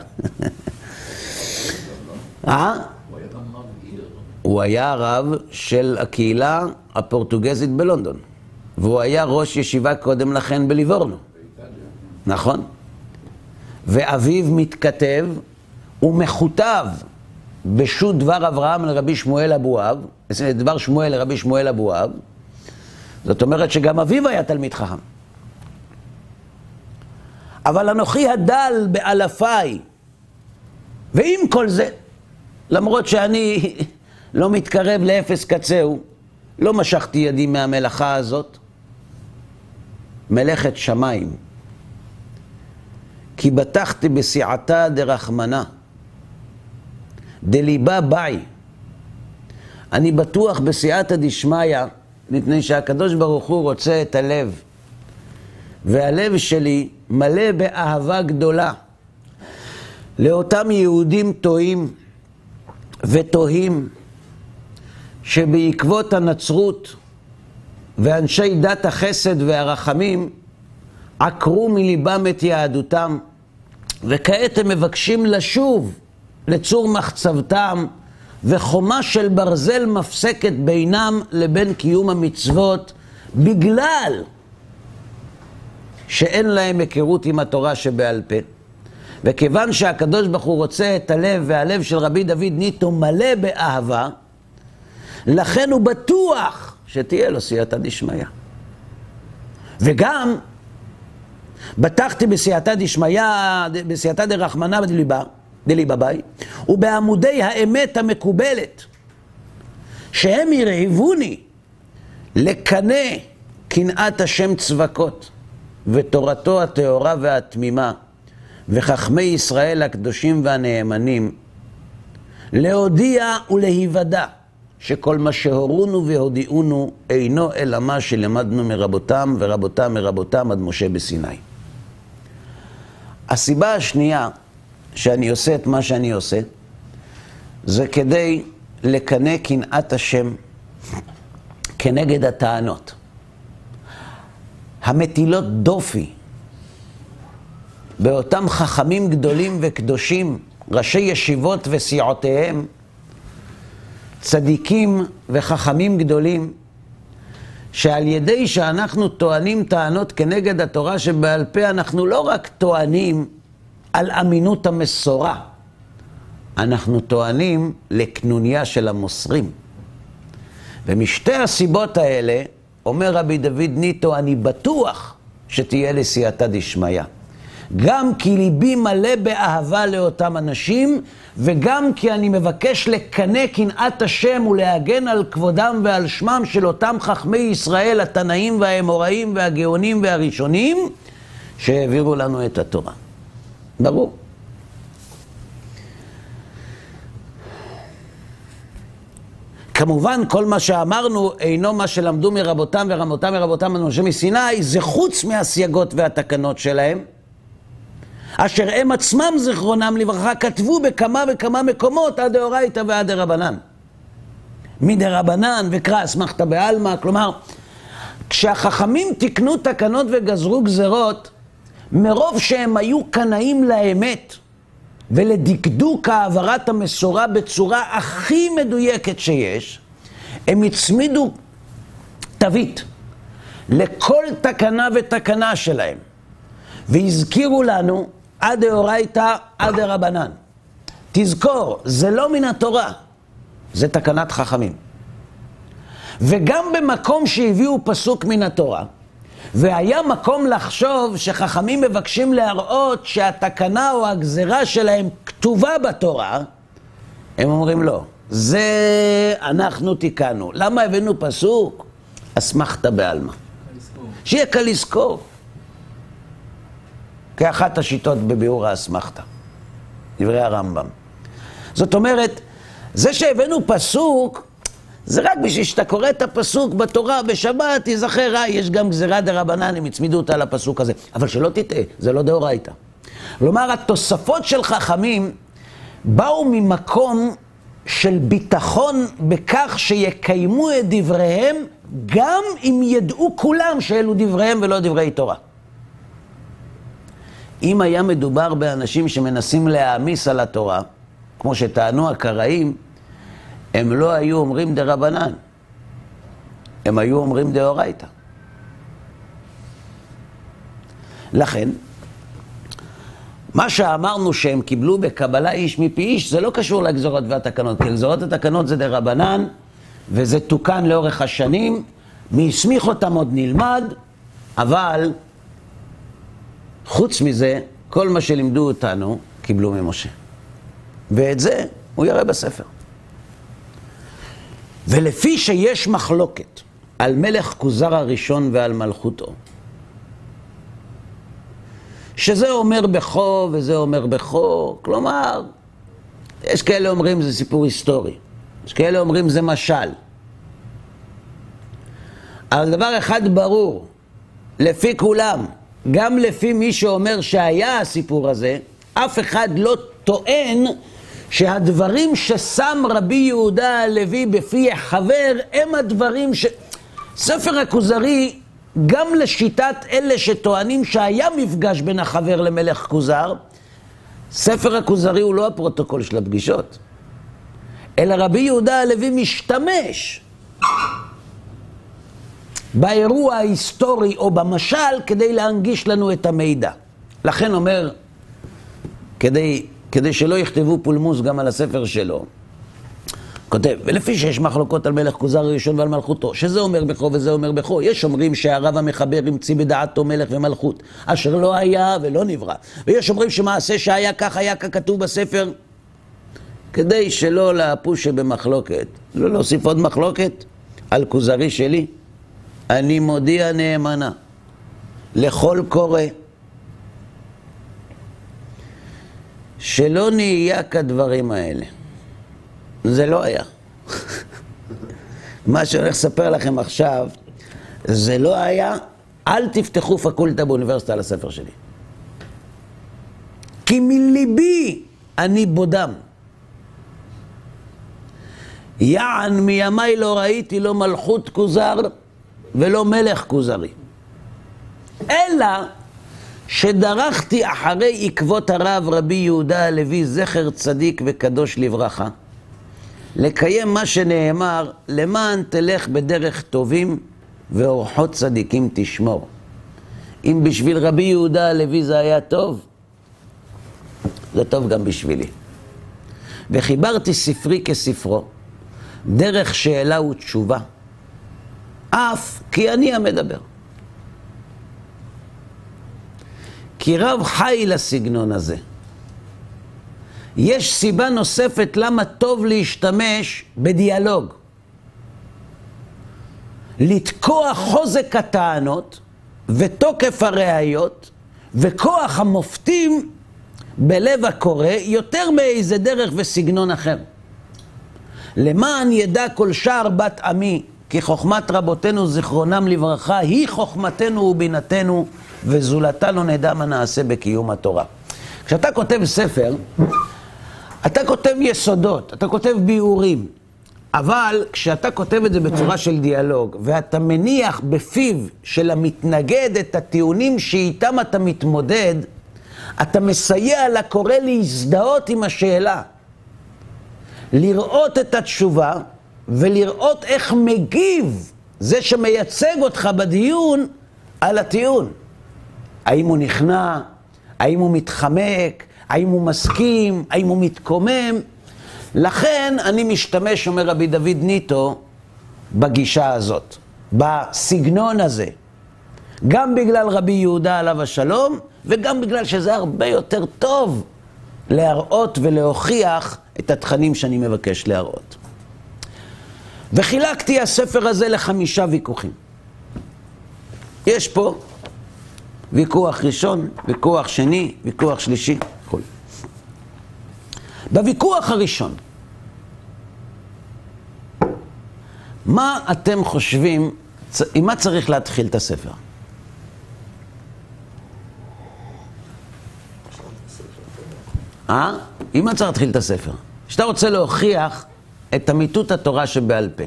אה? הוא היה רב של הקהילה הפורטוגזית בלונדון, והוא היה ראש ישיבה קודם לכן בליבורנו. נכון. ואביו מתכתב ומכותב בשו"ת דבר אברהם לרבי שמואל אבואב, דבר שמואל לרבי שמואל אבואב, זאת אומרת שגם אביו היה תלמיד חכם. אבל אנוכי הדל באלפיי, ועם כל זה, למרות שאני לא מתקרב לאפס קצהו, לא משכתי ידי מהמלאכה הזאת, מלאכת שמיים. כי בטחתי בסיעתה דרחמנה, דליבה באי. אני בטוח בסייעתא דשמיא, מפני שהקדוש ברוך הוא רוצה את הלב. והלב שלי מלא באהבה גדולה לאותם יהודים טועים ותוהים שבעקבות הנצרות ואנשי דת החסד והרחמים עקרו מליבם את יהדותם, וכעת הם מבקשים לשוב לצור מחצבתם, וחומה של ברזל מפסקת בינם לבין קיום המצוות, בגלל שאין להם היכרות עם התורה שבעל פה. וכיוון שהקדוש ברוך הוא רוצה את הלב, והלב של רבי דוד ניטו מלא באהבה, לכן הוא בטוח שתהיה לו סייעתא דשמיא. וגם, בטחתי בסייעתא דשמיא, בסייעתא דרחמנא דליבה, דליבאביי, ובעמודי האמת המקובלת, שהם הרהיבוני לקנא קנאת השם צבקות, ותורתו הטהורה והתמימה, וחכמי ישראל הקדושים והנאמנים, להודיע ולהיוודע שכל מה שהורונו והודיעונו אינו אלא מה שלמדנו מרבותם ורבותם מרבותם עד משה בסיני. הסיבה השנייה שאני עושה את מה שאני עושה, זה כדי לקנא קנאת השם כנגד הטענות. המטילות דופי באותם חכמים גדולים וקדושים, ראשי ישיבות וסיעותיהם, צדיקים וחכמים גדולים, שעל ידי שאנחנו טוענים טענות כנגד התורה שבעל פה, אנחנו לא רק טוענים על אמינות המסורה, אנחנו טוענים לקנוניה של המוסרים. ומשתי הסיבות האלה, אומר רבי דוד ניטו, אני בטוח שתהיה לסייעתא דשמיא. גם כי ליבי מלא באהבה לאותם אנשים, וגם כי אני מבקש לקנא קנאת השם ולהגן על כבודם ועל שמם של אותם חכמי ישראל, התנאים והאמוראים והגאונים והראשונים, שהעבירו לנו את התורה. ברור. כמובן, כל מה שאמרנו אינו מה שלמדו מרבותם ורמותם מרבותם על משה מסיני, זה חוץ מהסייגות והתקנות שלהם, אשר הם עצמם, זיכרונם לברכה, כתבו בכמה וכמה מקומות עד דאורייתא ועד דרבנן. מדרבנן וקרא אסמכתא בעלמא, כלומר, כשהחכמים תיקנו תקנות וגזרו גזרות, מרוב שהם היו קנאים לאמת ולדקדוק העברת המסורה בצורה הכי מדויקת שיש, הם הצמידו תווית לכל תקנה ותקנה שלהם, והזכירו לנו עד דאורייתא עד דרבנן. תזכור, זה לא מן התורה, זה תקנת חכמים. וגם במקום שהביאו פסוק מן התורה, והיה מקום לחשוב שחכמים מבקשים להראות שהתקנה או הגזרה שלהם כתובה בתורה, הם אומרים לא, זה אנחנו תיקנו. למה הבאנו פסוק? אסמכתא בעלמא. שיהיה קל לזכור. כאחת השיטות בביאור האסמכתא, דברי הרמב"ם. זאת אומרת, זה שהבאנו פסוק, זה רק בשביל שאתה קורא את הפסוק בתורה בשבת, תיזכר, אה, יש גם גזירה דה רבנן, הם הצמידו אותה לפסוק הזה. אבל שלא תטעה, זה לא דאורייתא. כלומר, התוספות של חכמים באו ממקום של ביטחון בכך שיקיימו את דבריהם, גם אם ידעו כולם שאלו דבריהם ולא דברי תורה. אם היה מדובר באנשים שמנסים להעמיס על התורה, כמו שטענו הקראים, הם לא היו אומרים דה רבנן, הם היו אומרים דאורייתא. לכן, מה שאמרנו שהם קיבלו בקבלה איש מפי איש, זה לא קשור לגזורות והתקנות, כי גזורות התקנות זה דה רבנן, וזה תוקן לאורך השנים, מי הסמיך אותם עוד נלמד, אבל חוץ מזה, כל מה שלימדו אותנו, קיבלו ממשה. ואת זה הוא יראה בספר. ולפי שיש מחלוקת על מלך כוזר הראשון ועל מלכותו, שזה אומר בכו וזה אומר בכו, כלומר, יש כאלה אומרים זה סיפור היסטורי, יש כאלה אומרים זה משל. אבל דבר אחד ברור, לפי כולם, גם לפי מי שאומר שהיה הסיפור הזה, אף אחד לא טוען שהדברים ששם רבי יהודה הלוי בפי החבר הם הדברים ש... ספר הכוזרי, גם לשיטת אלה שטוענים שהיה מפגש בין החבר למלך כוזר, ספר הכוזרי הוא לא הפרוטוקול של הפגישות, אלא רבי יהודה הלוי משתמש באירוע ההיסטורי או במשל כדי להנגיש לנו את המידע. לכן אומר, כדי, כדי שלא יכתבו פולמוס גם על הספר שלו, כותב, ולפי שיש מחלוקות על מלך כוזר הראשון ועל מלכותו, שזה אומר בכו וזה אומר בכו, יש אומרים שהרב המחבר המציא בדעתו מלך ומלכות, אשר לא היה ולא נברא. ויש אומרים שמעשה שהיה כך היה ככתוב בספר, כדי שלא להפוש שבמחלוקת, לא להוסיף עוד מחלוקת? על כוזרי שלי, אני מודיע נאמנה לכל קורא שלא נהיה כדברים האלה. זה לא היה. מה שאני הולך לספר לכם עכשיו, זה לא היה, אל תפתחו פקולטה באוניברסיטה על הספר שלי. כי מליבי אני בודם. יען מימיי לא ראיתי לא מלכות כוזר ולא מלך כוזרי. אלא שדרכתי אחרי עקבות הרב רבי יהודה הלוי, זכר צדיק וקדוש לברכה, לקיים מה שנאמר, למען תלך בדרך טובים ואורחות צדיקים תשמור. אם בשביל רבי יהודה הלוי זה היה טוב, זה טוב גם בשבילי. וחיברתי ספרי כספרו, דרך שאלה ותשובה, אף כי אני המדבר. כי רב חי לסגנון הזה. יש סיבה נוספת למה טוב להשתמש בדיאלוג. לתקוע חוזק הטענות ותוקף הראיות וכוח המופתים בלב הקורא יותר מאיזה דרך וסגנון אחר. למען ידע כל שער בת עמי כי חוכמת רבותינו זיכרונם לברכה היא חוכמתנו ובינתנו וזולתה לא נדע מה נעשה בקיום התורה. כשאתה כותב ספר, אתה כותב יסודות, אתה כותב ביאורים, אבל כשאתה כותב את זה בצורה של דיאלוג, ואתה מניח בפיו של המתנגד את הטיעונים שאיתם אתה מתמודד, אתה מסייע לקורא להזדהות עם השאלה, לראות את התשובה ולראות איך מגיב זה שמייצג אותך בדיון על הטיעון. האם הוא נכנע? האם הוא מתחמק? האם הוא מסכים? האם הוא מתקומם? לכן אני משתמש, אומר רבי דוד ניטו, בגישה הזאת, בסגנון הזה. גם בגלל רבי יהודה עליו השלום, וגם בגלל שזה הרבה יותר טוב להראות ולהוכיח את התכנים שאני מבקש להראות. וחילקתי הספר הזה לחמישה ויכוחים. יש פה ויכוח ראשון, ויכוח שני, ויכוח שלישי, וכו'. בוויכוח הראשון, מה אתם חושבים, עם מה צריך להתחיל את הספר? אה? עם מה צריך להתחיל את הספר? כשאתה רוצה להוכיח את אמיתות התורה שבעל פה.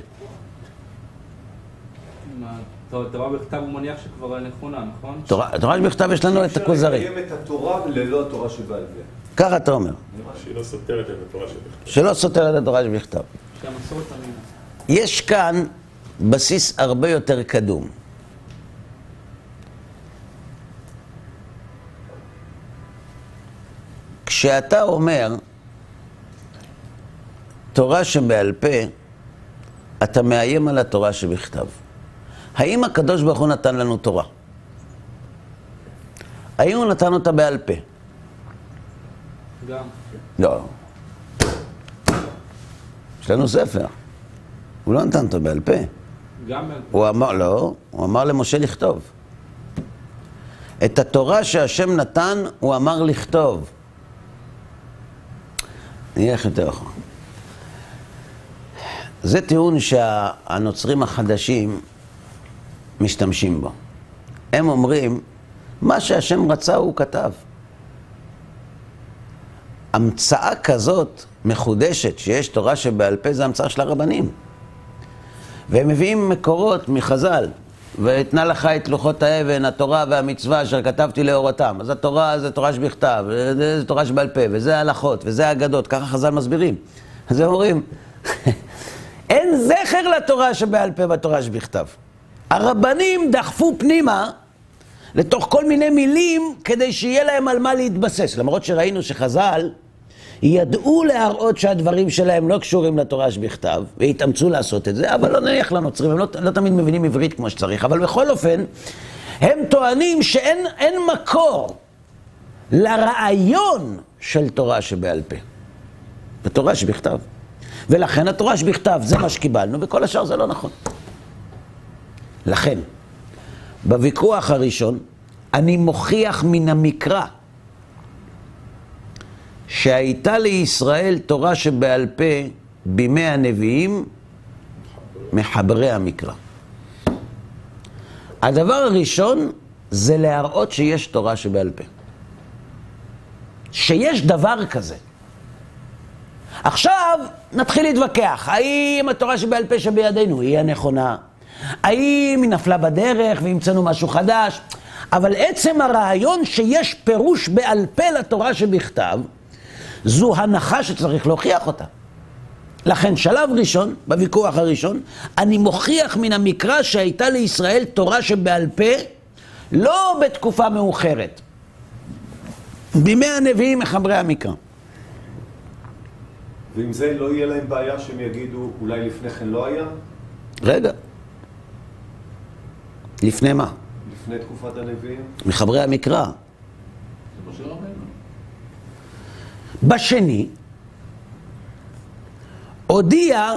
תורה בכתב הוא מניח שכבר נכונה, נכון? תורה שבכתב יש לנו את הכוזרי. אפשר לקיים את התורה ללא התורה שבעל פה. ככה אתה אומר. שהיא לא סותרת את התורה שבכתב. שלא סותר את התורה שבכתב. יש כאן בסיס הרבה יותר קדום. כשאתה אומר תורה שבעל פה, אתה מאיים על התורה שבכתב. האם הקדוש ברוך הוא נתן לנו תורה? האם הוא נתן אותה בעל פה? גם. לא. יש לנו ספר. הוא לא נתן אותו בעל פה. גם בעל פה. הוא אמר, לא, הוא אמר למשה לכתוב. את התורה שהשם נתן, הוא אמר לכתוב. אני אלך יותר אחורה. זה טיעון שהנוצרים החדשים משתמשים בו. הם אומרים, מה שהשם רצה הוא כתב. המצאה כזאת מחודשת, שיש תורה שבעל פה, זה המצאה של הרבנים. והם מביאים מקורות מחז"ל, ואתנה לך את לוחות האבן, התורה והמצווה אשר כתבתי לאורתם. אז התורה זה תורה שבכתב, זה תורה שבעל פה, וזה ההלכות, וזה האגדות, ככה חז"ל מסבירים. אז הם אומרים, אין זכר לתורה שבעל פה בתורה שבכתב. הרבנים דחפו פנימה לתוך כל מיני מילים כדי שיהיה להם על מה להתבסס. למרות שראינו שחז"ל ידעו להראות שהדברים שלהם לא קשורים לתורה שבכתב, והתאמצו לעשות את זה, אבל לא נניח לנוצרים, הם לא, לא תמיד מבינים עברית כמו שצריך, אבל בכל אופן, הם טוענים שאין אין מקור לרעיון של תורה שבעל פה, בתורה שבכתב. ולכן התורה שבכתב זה מה שקיבלנו, וכל השאר זה לא נכון. לכן, בוויכוח הראשון, אני מוכיח מן המקרא שהייתה לישראל תורה שבעל פה בימי הנביאים מחברי המקרא. הדבר הראשון זה להראות שיש תורה שבעל פה. שיש דבר כזה. עכשיו נתחיל להתווכח, האם התורה שבעל פה שבידינו היא הנכונה? האם היא נפלה בדרך והמצאנו משהו חדש? אבל עצם הרעיון שיש פירוש בעל פה לתורה שבכתב, זו הנחה שצריך להוכיח אותה. לכן שלב ראשון, בוויכוח הראשון, אני מוכיח מן המקרא שהייתה לישראל תורה שבעל פה, לא בתקופה מאוחרת. בימי הנביאים מחברי המקרא. ועם זה לא יהיה להם בעיה שהם יגידו, אולי לפני כן לא היה? רגע. לפני מה? לפני תקופת הנביאים? מחברי המקרא. בשני, הודיע,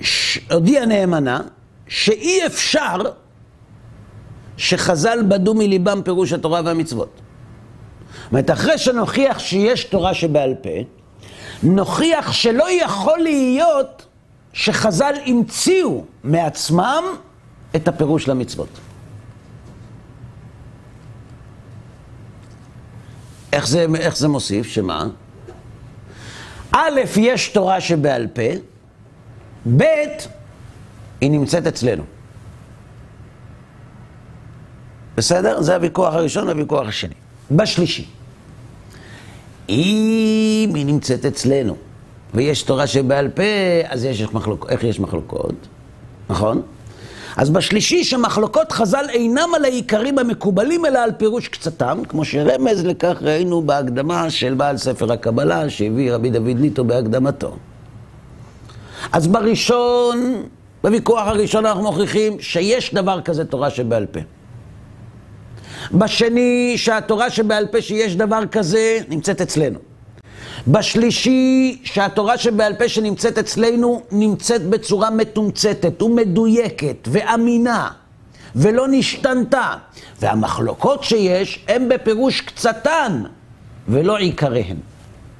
ש- הודיע נאמנה שאי אפשר שחז"ל בדו מליבם פירוש התורה והמצוות. זאת אומרת, אחרי שנוכיח שיש תורה שבעל פה, נוכיח שלא יכול להיות שחז"ל המציאו מעצמם את הפירוש למצוות. איך זה, איך זה מוסיף? שמה? א', יש תורה שבעל פה, ב', היא נמצאת אצלנו. בסדר? זה הוויכוח הראשון והוויכוח השני. בשלישי, אם היא נמצאת אצלנו ויש תורה שבעל פה, אז יש מחלוקות. איך יש מחלוקות? נכון? אז בשלישי שמחלוקות חז"ל אינם על העיקרים המקובלים, אלא על פירוש קצתם, כמו שרמז לכך ראינו בהקדמה של בעל ספר הקבלה שהביא רבי דוד ניטו בהקדמתו. אז בראשון, בוויכוח הראשון אנחנו מוכיחים שיש דבר כזה תורה שבעל פה. בשני, שהתורה שבעל פה שיש דבר כזה, נמצאת אצלנו. בשלישי, שהתורה שבעל פה שנמצאת אצלנו, נמצאת בצורה מתומצתת ומדויקת ואמינה, ולא נשתנתה. והמחלוקות שיש, הן בפירוש קצתן, ולא עיקריהן.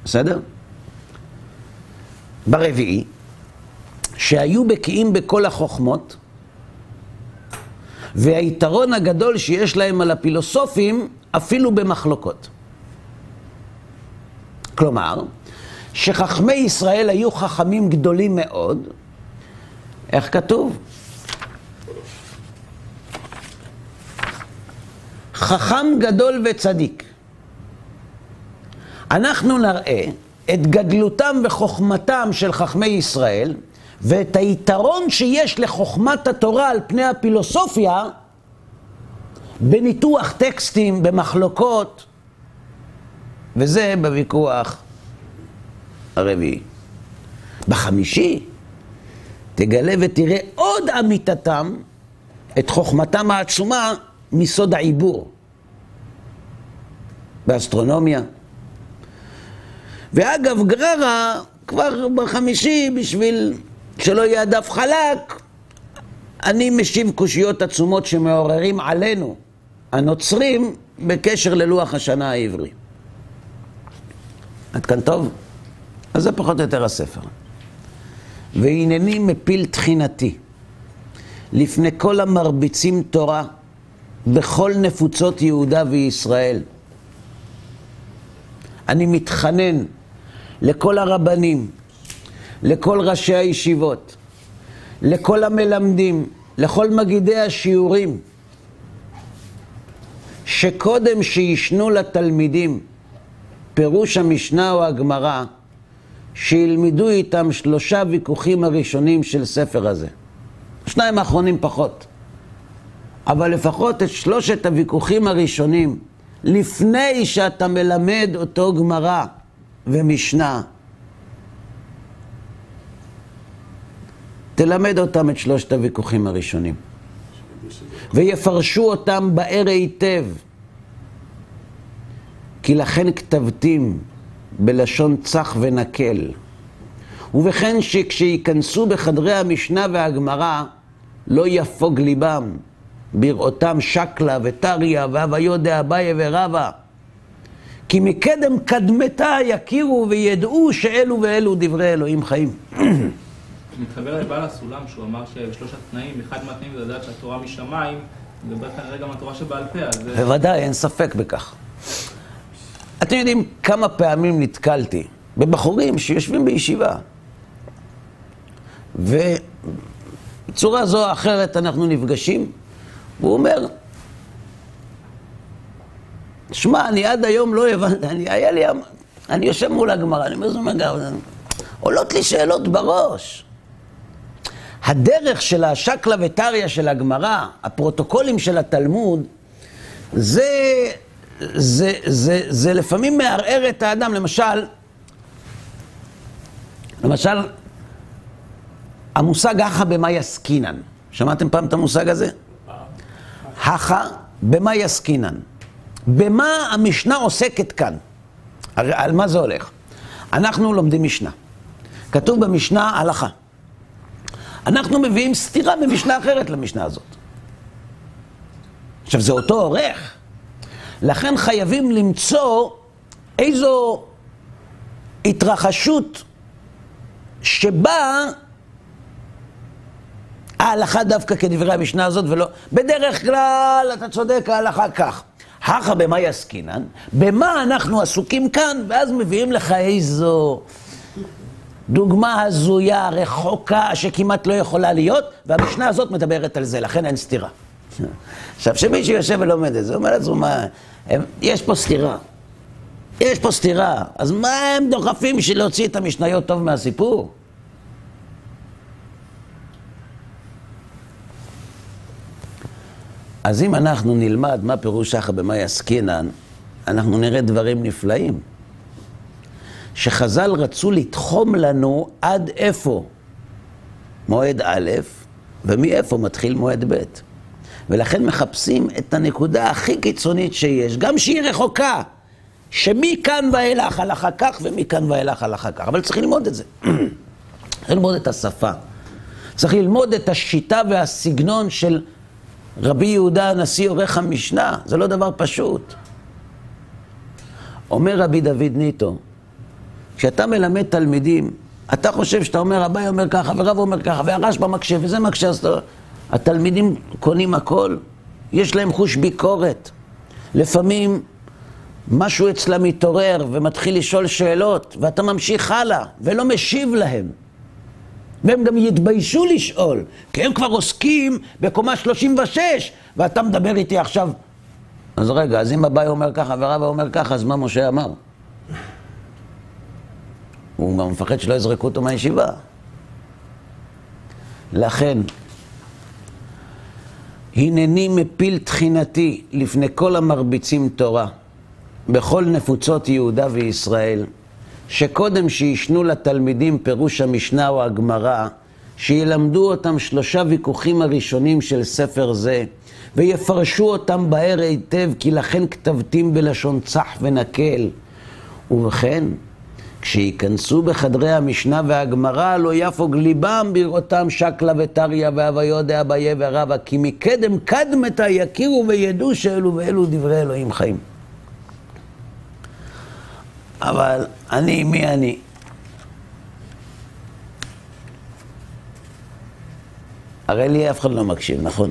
בסדר? ברביעי, שהיו בקיאים בכל החוכמות, והיתרון הגדול שיש להם על הפילוסופים, אפילו במחלוקות. כלומר, שחכמי ישראל היו חכמים גדולים מאוד, איך כתוב? חכם גדול וצדיק. אנחנו נראה את גדלותם וחוכמתם של חכמי ישראל ואת היתרון שיש לחוכמת התורה על פני הפילוסופיה בניתוח טקסטים, במחלוקות, וזה בוויכוח הרביעי. בחמישי, תגלה ותראה עוד אמיתתם, את חוכמתם העצומה מסוד העיבור. באסטרונומיה. ואגב, גררה, כבר בחמישי, בשביל שלא יהיה הדף חלק, אני משיב קושיות עצומות שמעוררים עלינו, הנוצרים, בקשר ללוח השנה העברי. עד כאן טוב? אז זה פחות או יותר הספר. והנני מפיל תחינתי לפני כל המרביצים תורה בכל נפוצות יהודה וישראל. אני מתחנן לכל הרבנים, לכל ראשי הישיבות, לכל המלמדים, לכל מגידי השיעורים, שקודם שישנו לתלמידים פירוש המשנה או הגמרא, שילמדו איתם שלושה ויכוחים הראשונים של ספר הזה. שניים האחרונים פחות. אבל לפחות את שלושת הוויכוחים הראשונים לפני שאתה מלמד אותו גמרא ומשנה, תלמד אותם את שלושת הוויכוחים הראשונים. ויפרשו אותם באר היטב. כי לכן כתבתים בלשון צח ונקל. ובכן שכשייכנסו בחדרי המשנה והגמרא, לא יפוג ליבם בראותם שקלה וטריה והוויו דאביי ורבא. כי מקדם קדמתה יכירו וידעו שאלו ואלו דברי אלוהים חיים. מתחבר לבעל הסולם שהוא אמר שבשלושת תנאים, אחד מהתנאים זה לדעת שהתורה משמיים, מדבר כנראה גם התורה שבעל פה, אז. בוודאי, אין ספק בכך. אתם יודעים כמה פעמים נתקלתי בבחורים שיושבים בישיבה, ובצורה זו או אחרת אנחנו נפגשים, והוא אומר, שמע, אני עד היום לא הבנתי, אני, היה לי, אני יושב מול הגמרא, אני אומר, עולות לי שאלות בראש. הדרך של השקלא וטריא של הגמרא, הפרוטוקולים של התלמוד, זה, זה, זה, זה לפעמים מערער את האדם. למשל, למשל, המושג הכה במאי עסקינן. שמעתם פעם את המושג הזה? הכה במאי עסקינן. במה המשנה עוסקת כאן? על מה זה הולך? אנחנו לומדים משנה. כתוב במשנה הלכה. אנחנו מביאים סתירה במשנה אחרת למשנה הזאת. עכשיו, זה אותו עורך. לכן חייבים למצוא איזו התרחשות שבה ההלכה דווקא כדברי המשנה הזאת ולא... בדרך כלל, אתה צודק, ההלכה כך. הכה במה יעסקינן, במה אנחנו עסוקים כאן, ואז מביאים לך איזו דוגמה הזויה, רחוקה, שכמעט לא יכולה להיות, והמשנה הזאת מדברת על זה, לכן אין סתירה. עכשיו, כשמישהו יושב ולומד את זה, הוא אומר לעצמו, מה, הם, יש פה סתירה. יש פה סתירה. אז מה הם דוחפים בשביל להוציא את המשניות טוב מהסיפור? אז אם אנחנו נלמד מה פירוש שחר במאי עסקינן, אנחנו נראה דברים נפלאים. שחז"ל רצו לתחום לנו עד איפה מועד א', ומאיפה מתחיל מועד ב'. ולכן מחפשים את הנקודה הכי קיצונית שיש, גם שהיא רחוקה, שמכאן ואילך הלכה כך ומכאן ואילך הלכה כך. אבל צריך ללמוד את זה. צריך ללמוד את השפה. צריך ללמוד את השיטה והסגנון של רבי יהודה הנשיא עורך המשנה. זה לא דבר פשוט. אומר רבי דוד ניטו, כשאתה מלמד תלמידים, אתה חושב שאתה אומר, אביי אומר ככה, ורב אומר ככה, והרשב"א מקשה, וזה מקשה, אז. התלמידים קונים הכל, יש להם חוש ביקורת. לפעמים משהו אצלם מתעורר ומתחיל לשאול שאלות, ואתה ממשיך הלאה, ולא משיב להם. והם גם יתביישו לשאול, כי הם כבר עוסקים בקומה 36, ואתה מדבר איתי עכשיו. אז רגע, אז אם אביי אומר ככה ורבא אומר ככה, אז מה משה אמר? הוא גם מפחד שלא יזרקו אותו מהישיבה. לכן, הנני מפיל תחינתי לפני כל המרביצים תורה, בכל נפוצות יהודה וישראל, שקודם שישנו לתלמידים פירוש המשנה או הגמרא, שילמדו אותם שלושה ויכוחים הראשונים של ספר זה, ויפרשו אותם בהר היטב, כי לכן כתבתים בלשון צח ונקל. ובכן, כשייכנסו בחדרי המשנה והגמרא, לא יפוג ליבם בראותם שקלה וטריה והוויו דאביה ורבא, כי מקדם קדמתה יכירו וידעו שאלו ואלו דברי אלוהים חיים. אבל אני, מי אני? הרי לי אף אחד לא מקשיב, נכון?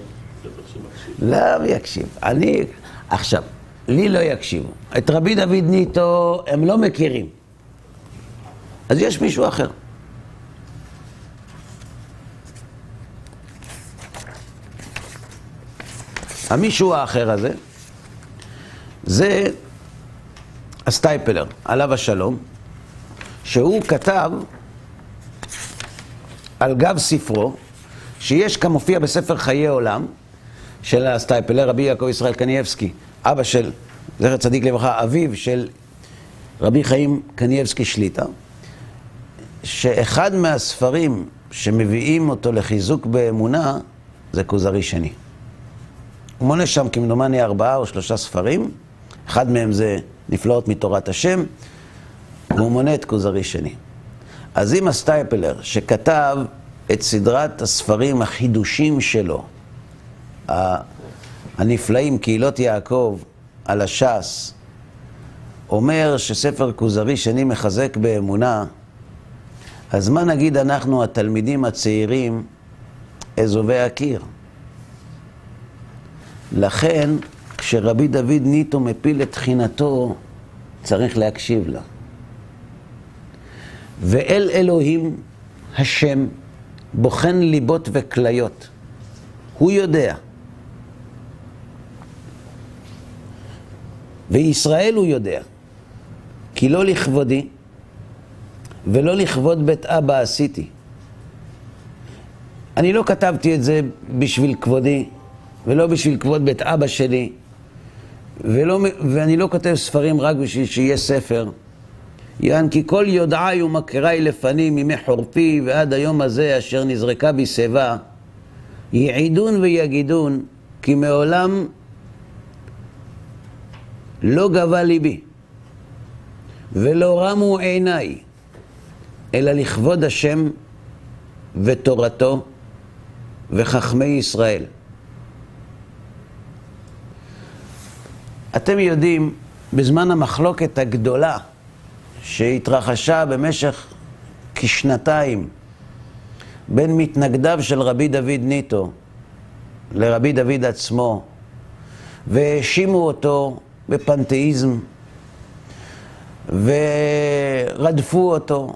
לא יקשיב. אני, עכשיו, לי לא יקשיבו. את רבי דוד ניטו הם לא מכירים. אז יש מישהו אחר. המישהו האחר הזה, זה הסטייפלר, עליו השלום, שהוא כתב על גב ספרו, שיש כמופיע בספר חיי עולם, של הסטייפלר, רבי יעקב ישראל קנייבסקי, אבא של זכר צדיק לברכה, אביו של רבי חיים קנייבסקי שליט"א, שאחד מהספרים שמביאים אותו לחיזוק באמונה זה כוזרי שני. הוא מונה שם כמדומני ארבעה או שלושה ספרים, אחד מהם זה נפלאות מתורת השם, והוא מונה את כוזרי שני. אז אם הסטייפלר, שכתב את סדרת הספרים החידושים שלו, הנפלאים, קהילות יעקב, על הש"ס, אומר שספר כוזרי שני מחזק באמונה, אז מה נגיד אנחנו, התלמידים הצעירים, אזובי הקיר? לכן, כשרבי דוד ניטו מפיל את תחינתו, צריך להקשיב לה. ואל אלוהים השם בוחן ליבות וכליות. הוא יודע. וישראל הוא יודע. כי לא לכבודי ולא לכבוד בית אבא עשיתי. אני לא כתבתי את זה בשביל כבודי ולא בשביל כבוד בית אבא שלי ולא, ואני לא כותב ספרים רק בשביל שיהיה ספר. יען כי כל יודעי ומכירי לפנים מימי חורפי ועד היום הזה אשר נזרקה בי שיבה יעידון ויגידון כי מעולם לא גבה ליבי ולא רמו עיניי אלא לכבוד השם ותורתו וחכמי ישראל. אתם יודעים, בזמן המחלוקת הגדולה שהתרחשה במשך כשנתיים בין מתנגדיו של רבי דוד ניטו לרבי דוד עצמו, והאשימו אותו בפנתאיזם, ורדפו אותו,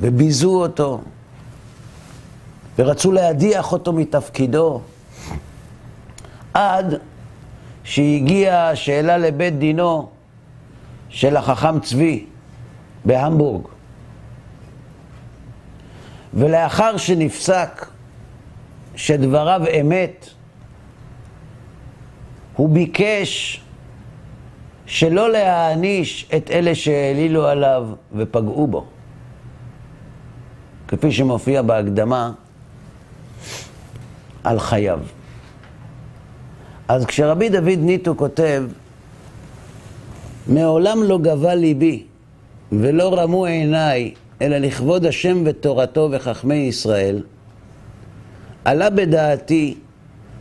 וביזו אותו, ורצו להדיח אותו מתפקידו, עד שהגיעה השאלה לבית דינו של החכם צבי בהמבורג. ולאחר שנפסק שדבריו אמת, הוא ביקש שלא להעניש את אלה שהעלילו עליו ופגעו בו. כפי שמופיע בהקדמה על חייו. אז כשרבי דוד ניטו כותב, מעולם לא גבה ליבי ולא רמו עיניי, אלא לכבוד השם ותורתו וחכמי ישראל, עלה בדעתי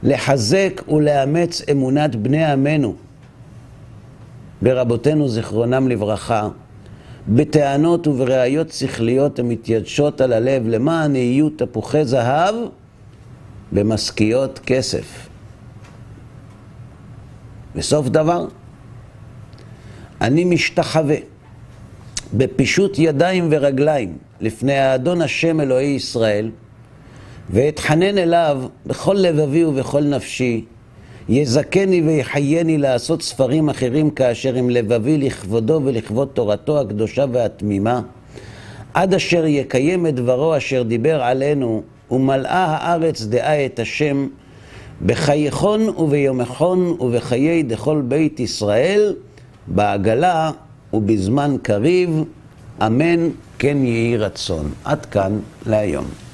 לחזק ולאמץ אמונת בני עמנו ברבותינו זיכרונם לברכה, בטענות ובראיות שכליות המתיידשות על הלב למען יהיו תפוחי זהב במשכיות כסף. בסוף דבר, אני משתחווה בפישוט ידיים ורגליים לפני האדון השם אלוהי ישראל, ואתחנן אליו בכל לבבי ובכל נפשי, יזכני ויחייני לעשות ספרים אחרים כאשר עם לבבי לכבודו ולכבוד תורתו הקדושה והתמימה, עד אשר יקיים את דברו אשר דיבר עלינו, ומלאה הארץ דעה את השם, בחייכון וביומכון ובחיי דכל בית ישראל, בעגלה ובזמן קריב, אמן כן יהי רצון. עד כאן להיום.